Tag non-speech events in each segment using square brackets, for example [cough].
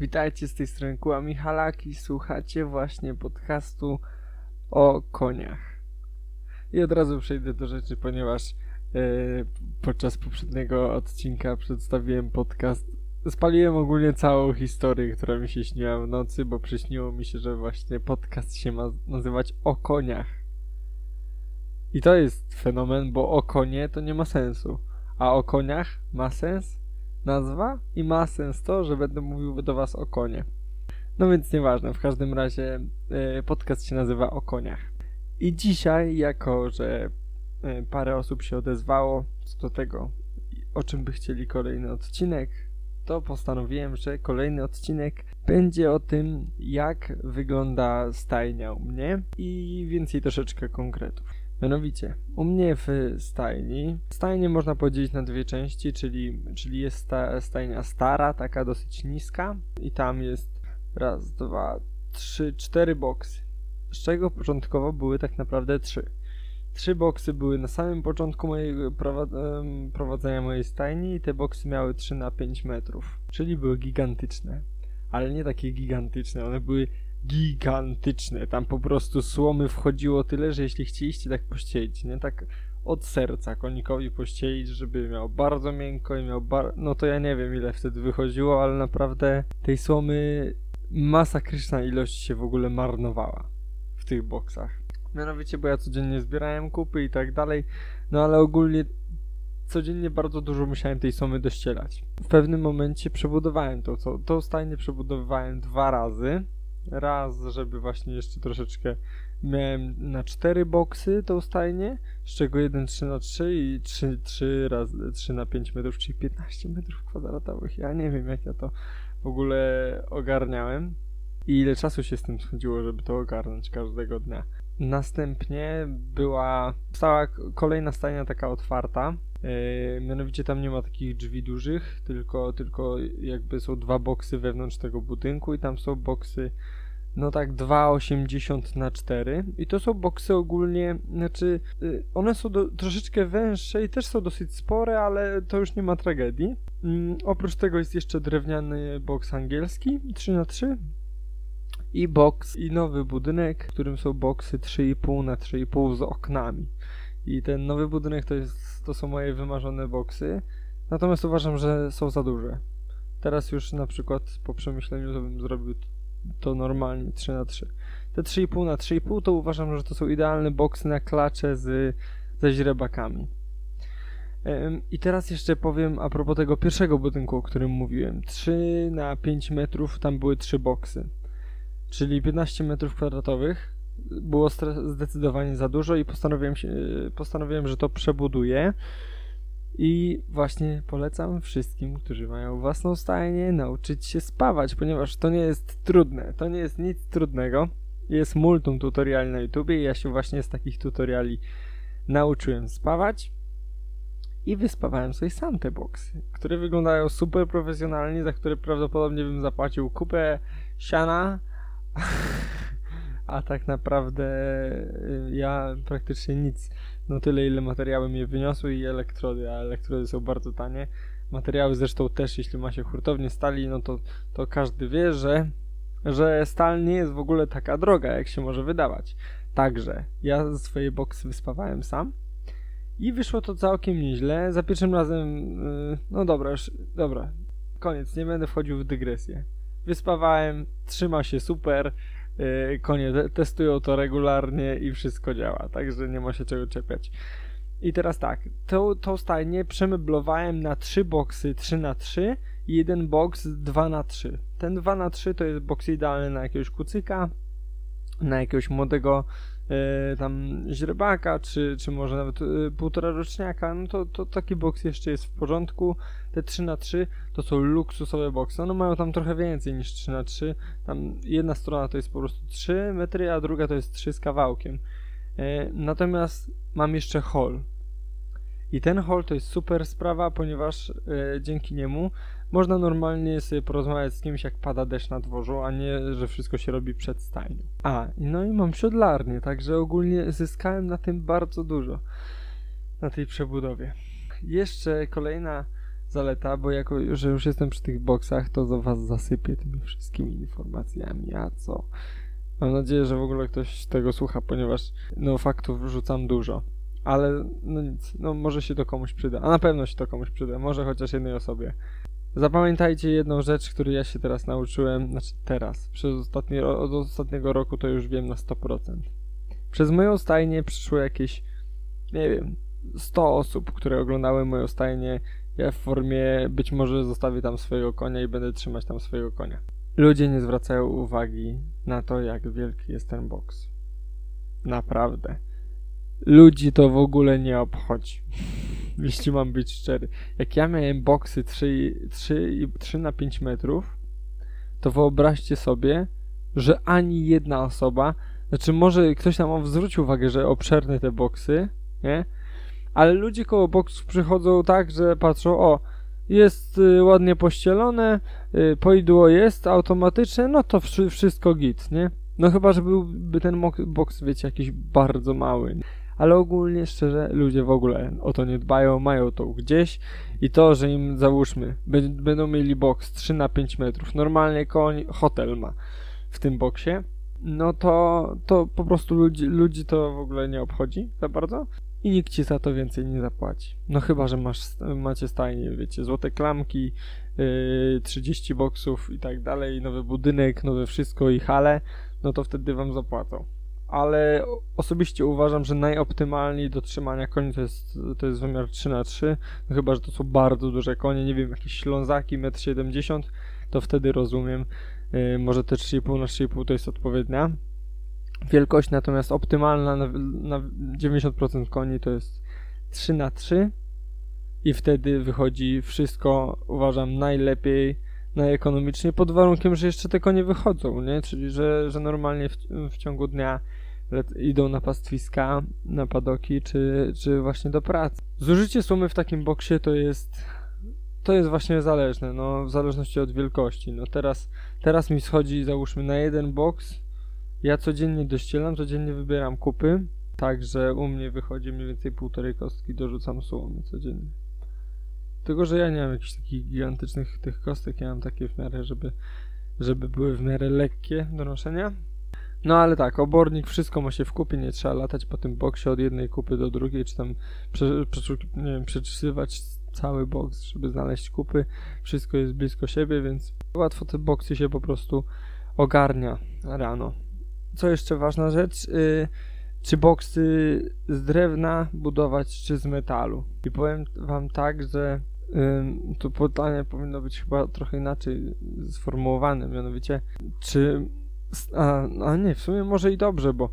Witajcie z tej strony Kuła Michalaki. Słuchacie właśnie podcastu o koniach. I od razu przejdę do rzeczy, ponieważ yy, podczas poprzedniego odcinka przedstawiłem podcast. Spaliłem ogólnie całą historię, która mi się śniła w nocy, bo przyśniło mi się, że właśnie podcast się ma nazywać o koniach. I to jest fenomen, bo o konie to nie ma sensu. A o koniach ma sens nazwa i ma sens to, że będę mówił do Was o konie. No więc nieważne, w każdym razie e, podcast się nazywa o koniach. I dzisiaj, jako że e, parę osób się odezwało co do tego, o czym by chcieli kolejny odcinek, to postanowiłem, że kolejny odcinek będzie o tym, jak wygląda stajnia u mnie i więcej troszeczkę konkretów. Mianowicie, u mnie w stajni, stajnię można podzielić na dwie części, czyli, czyli jest sta, stajnia stara, taka dosyć niska i tam jest raz, dwa, trzy, cztery boksy, z czego początkowo były tak naprawdę trzy. Trzy boksy były na samym początku mojego prowadzenia mojej stajni i te boksy miały 3 na 5 metrów, czyli były gigantyczne. Ale nie takie gigantyczne, one były gigantyczne. Tam po prostu słomy wchodziło tyle, że jeśli chcieliście tak pościelić, nie tak od serca konikowi pościelić, żeby miał bardzo miękko i miał bar... no to ja nie wiem ile wtedy wychodziło, ale naprawdę tej słomy masakryczna ilość się w ogóle marnowała w tych boksach. Mianowicie, bo ja codziennie zbierałem kupy i tak dalej, no ale ogólnie codziennie bardzo dużo musiałem tej somy dościelać. W pewnym momencie przebudowałem to, co, tą stajnię przebudowywałem dwa razy, raz, żeby właśnie jeszcze troszeczkę miałem na cztery boksy tą stajnię, z czego jeden 3 na 3 i 3, 3 razy 3 na 5 metrów, czyli 15 metrów kwadratowych. Ja nie wiem jak ja to w ogóle ogarniałem i ile czasu się z tym schodziło, żeby to ogarnąć każdego dnia. Następnie była stała kolejna stajnia taka otwarta, mianowicie tam nie ma takich drzwi dużych, tylko, tylko jakby są dwa boksy wewnątrz tego budynku i tam są boksy no tak 2,80 na 4 i to są boksy ogólnie, znaczy yy, one są do, troszeczkę węższe i też są dosyć spore, ale to już nie ma tragedii. Yy, oprócz tego jest jeszcze drewniany boks angielski 3 na 3 i boks i nowy budynek, w którym są boksy 3,5 na 3,5 z oknami. I ten nowy budynek to, jest, to są moje wymarzone boksy. Natomiast uważam, że są za duże. Teraz już na przykład po przemyśleniu to bym zrobił to normalnie 3 na 3 Te 3,5 na 3,5 to uważam, że to są idealne boksy na klacze z, ze źrebakami. I teraz jeszcze powiem a propos tego pierwszego budynku, o którym mówiłem. 3 na 5 metrów, tam były 3 boksy. Czyli 15 metrów kwadratowych było zdecydowanie za dużo i postanowiłem, się, postanowiłem, że to przebuduję. I właśnie polecam wszystkim, którzy mają własną stajnię, nauczyć się spawać, ponieważ to nie jest trudne. To nie jest nic trudnego. Jest multum tutoriali na YouTubie i ja się właśnie z takich tutoriali nauczyłem spawać. I wyspawałem sobie sam te boksy, które wyglądają super profesjonalnie, za które prawdopodobnie bym zapłacił kupę siana. [laughs] a tak naprawdę y, ja praktycznie nic, no tyle ile materiały mnie wyniosły i elektrody, a elektrody są bardzo tanie. Materiały zresztą też, jeśli ma się hurtownię stali, no to, to każdy wie, że, że stal nie jest w ogóle taka droga, jak się może wydawać. Także ja swoje boksy wyspawałem sam i wyszło to całkiem nieźle. Za pierwszym razem, yy, no dobra, już, dobra, koniec, nie będę wchodził w dygresję. Wyspawałem, trzyma się super, konie testują to regularnie i wszystko działa, także nie ma się czego czepiać. I teraz tak, tą, tą stajnię przemeblowałem na trzy boksy 3 na 3 i jeden boks 2 na 3 Ten 2 na 3 to jest boks idealny na jakiegoś kucyka, na jakiegoś młodego tam źrebaka, czy, czy może nawet e, półtora roczniaka, no to, to taki boks jeszcze jest w porządku. Te 3 na 3 to są luksusowe boksy. One mają tam trochę więcej niż 3 na 3 Tam jedna strona to jest po prostu 3 metry, a druga to jest 3 z kawałkiem. E, natomiast mam jeszcze hall. I ten hall to jest super sprawa, ponieważ e, dzięki niemu można normalnie sobie porozmawiać z kimś, jak pada deszcz na dworzu, a nie, że wszystko się robi przed stajnią. A, no i mam siodlarnię, także ogólnie zyskałem na tym bardzo dużo. Na tej przebudowie. Jeszcze kolejna zaleta, bo jako, że już jestem przy tych boksach, to do was zasypię tymi wszystkimi informacjami, a co? Mam nadzieję, że w ogóle ktoś tego słucha, ponieważ no faktów wrzucam dużo. Ale no nic, no może się to komuś przyda. A na pewno się to komuś przyda, może chociaż jednej osobie. Zapamiętajcie jedną rzecz, której ja się teraz nauczyłem, znaczy teraz, przez ostatni, od ostatniego roku to już wiem na 100%. Przez moją stajnię przyszło jakieś, nie wiem, 100 osób, które oglądały moją stajnię. Ja w formie być może zostawię tam swojego konia i będę trzymać tam swojego konia. Ludzie nie zwracają uwagi na to, jak wielki jest ten boks. Naprawdę. Ludzi to w ogóle nie obchodzi. Jeśli mam być szczery. Jak ja miałem boksy 3, 3, 3 na 5 metrów, to wyobraźcie sobie, że ani jedna osoba, znaczy może ktoś tam zwrócił uwagę, że obszerne te boksy, nie? Ale ludzie koło boksów przychodzą tak, że patrzą, o, jest y, ładnie pościelone, y, poidło jest automatyczne, no to wszy wszystko git, nie? No chyba, że byłby ten boks, wiecie, jakiś bardzo mały. Ale ogólnie, szczerze, ludzie w ogóle o to nie dbają, mają to gdzieś i to, że im, załóżmy, będą mieli boks 3 na 5 metrów, normalnie koń hotel ma w tym boksie, no to, to po prostu ludzi, ludzi to w ogóle nie obchodzi za bardzo i nikt ci za to więcej nie zapłaci. No chyba, że masz, macie stajnie, wiecie, złote klamki, yy, 30 boksów i tak dalej, nowy budynek, nowe wszystko i hale, no to wtedy wam zapłacą. Ale osobiście uważam, że najoptymalniej do trzymania koni to jest, to jest wymiar 3 na 3 no chyba, że to są bardzo duże konie, nie wiem, jakieś ślązaki 1,70 m, to wtedy rozumiem, yy, może te 3,5 na 3,5 to jest odpowiednia wielkość, natomiast optymalna na, na 90% koni to jest 3 na 3 i wtedy wychodzi wszystko, uważam, najlepiej, najekonomicznie, pod warunkiem, że jeszcze te konie wychodzą, nie? Czyli, że, że normalnie w, w ciągu dnia idą na pastwiska, na padoki, czy, czy właśnie do pracy. Zużycie sumy w takim boksie to jest to jest właśnie zależne, no w zależności od wielkości. No teraz, teraz mi schodzi załóżmy na jeden boks ja codziennie dościelam, codziennie wybieram kupy, także u mnie wychodzi mniej więcej półtorej kostki, dorzucam słomy codziennie. Tylko, że ja nie mam jakichś takich gigantycznych tych kostek, ja mam takie w miarę, żeby, żeby były w miarę lekkie do noszenia. No ale tak, obornik, wszystko ma się w kupie, nie trzeba latać po tym boksie od jednej kupy do drugiej, czy tam prze, prze, nie wiem, przeczysywać cały boks, żeby znaleźć kupy. Wszystko jest blisko siebie, więc łatwo te boksy się po prostu ogarnia rano co jeszcze ważna rzecz, yy, czy boksy z drewna budować, czy z metalu. I powiem wam tak, że yy, to pytanie powinno być chyba trochę inaczej sformułowane, mianowicie, czy... A, a nie, w sumie może i dobrze, bo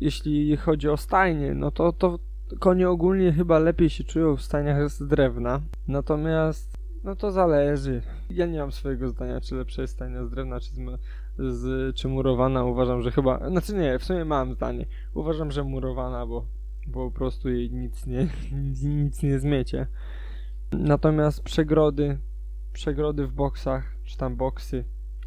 jeśli chodzi o stajnie, no to, to konie ogólnie chyba lepiej się czują w stajniach z drewna, natomiast no to zależy. Ja nie mam swojego zdania, czy lepsze jest stajnia z drewna, czy z, z, czy murowana. Uważam, że chyba, znaczy nie, w sumie mam zdanie. Uważam, że murowana, bo, bo po prostu jej nic nie, [laughs] nic nie zmiecie. Natomiast przegrody, przegrody w boksach, czy tam boksy,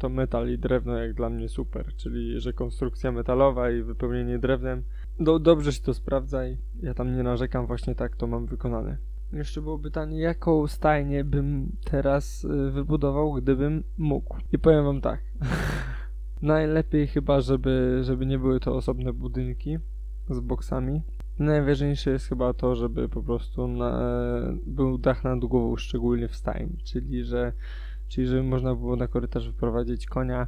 metal i drewno jak dla mnie super, czyli że konstrukcja metalowa i wypełnienie drewnem. Do, dobrze się to sprawdza i ja tam nie narzekam, właśnie tak to mam wykonane. Jeszcze było pytanie, jaką stajnię bym teraz y, wybudował, gdybym mógł. I powiem wam tak. [laughs] Najlepiej chyba, żeby, żeby nie były to osobne budynki z boksami. Najważniejsze jest chyba to, żeby po prostu na, był dach nad głową, szczególnie w stajni, czyli że, czyli żeby można było na korytarz wyprowadzić konia,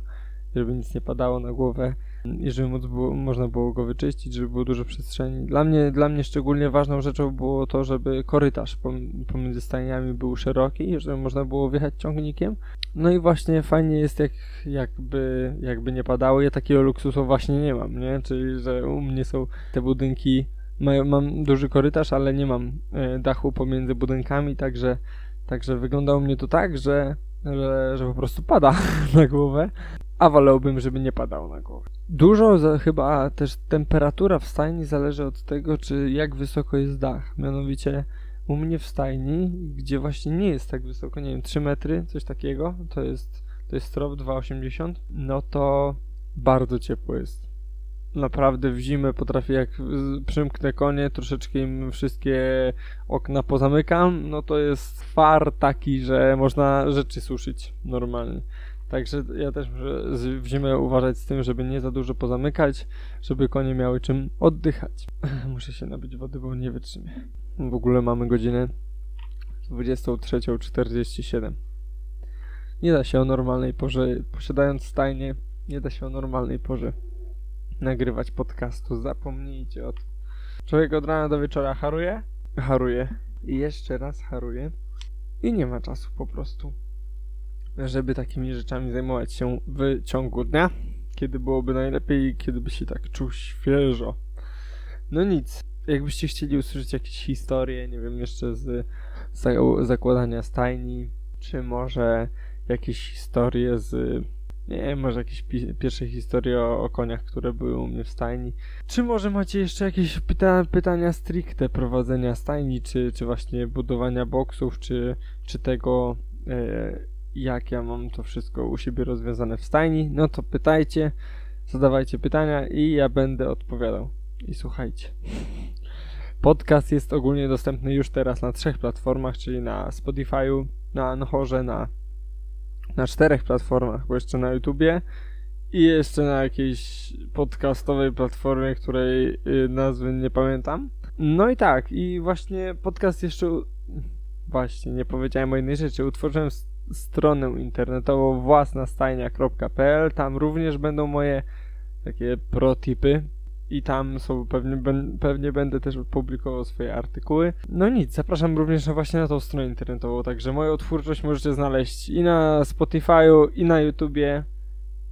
żeby nic nie padało na głowę i żeby móc było, można było go wyczyścić, żeby było dużo przestrzeni. Dla mnie, dla mnie szczególnie ważną rzeczą było to, żeby korytarz pomiędzy stajniami był szeroki, żeby można było wjechać ciągnikiem. No i właśnie fajnie jest, jak, jakby, jakby nie padało. Ja takiego luksusu właśnie nie mam, nie? Czyli, że u mnie są te budynki, mam duży korytarz, ale nie mam e, dachu pomiędzy budynkami, także, także wyglądało mnie to tak, że, że, że po prostu pada [laughs] na głowę a wolałbym, żeby nie padało na głowę. Dużo za, chyba też temperatura w stajni zależy od tego, czy jak wysoko jest dach. Mianowicie u mnie w stajni, gdzie właśnie nie jest tak wysoko, nie wiem, 3 metry, coś takiego, to jest, to jest strop 2,80, no to bardzo ciepło jest. Naprawdę w zimę potrafię, jak przymknę konie, troszeczkę im wszystkie okna pozamykam, no to jest far taki, że można rzeczy suszyć normalnie. Także ja też muszę w zimę uważać z tym, żeby nie za dużo pozamykać, żeby konie miały czym oddychać. [laughs] Muszę się napić wody, bo nie wytrzymię. W ogóle mamy godzinę 23.47. Nie da się o normalnej porze, posiadając stajnię, nie da się o normalnej porze nagrywać podcastu. Zapomnijcie o tym. Człowiek od rana do wieczora haruje, haruje i jeszcze raz haruje i nie ma czasu po prostu, żeby takimi rzeczami zajmować się w ciągu dnia, kiedy byłoby najlepiej, kiedy by się tak czuł świeżo. No nic. Jakbyście chcieli usłyszeć jakieś historie, nie wiem, jeszcze z za- zakładania stajni, czy może jakieś historie z nie wiem, może jakieś pi- pierwsze historie o, o koniach, które były u mnie w stajni. Czy może macie jeszcze jakieś pyta pytania stricte prowadzenia stajni, czy, czy właśnie budowania boksów, czy, czy tego, e, jak ja mam to wszystko u siebie rozwiązane w stajni? No to pytajcie, zadawajcie pytania i ja będę odpowiadał. I słuchajcie. Podcast jest ogólnie dostępny już teraz na trzech platformach, czyli na Spotify'u, na Anchorze, na na czterech platformach, bo jeszcze na YouTubie i jeszcze na jakiejś podcastowej platformie, której y, nazwy nie pamiętam. No i tak, i właśnie podcast jeszcze. Właśnie, nie powiedziałem o innej rzeczy. Utworzyłem stronę internetową własnastajnia.pl. Tam również będą moje takie protipy. I tam są pewnie, pewnie będę też publikował swoje artykuły. No nic, zapraszam również na właśnie na tą stronę internetową, także moją twórczość możecie znaleźć i na Spotify'u, i na YouTubie,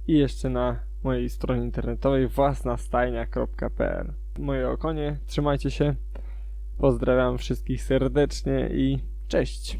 i jeszcze na mojej stronie internetowej własnastajnia.pl Moje okonie, trzymajcie się, pozdrawiam wszystkich serdecznie i cześć!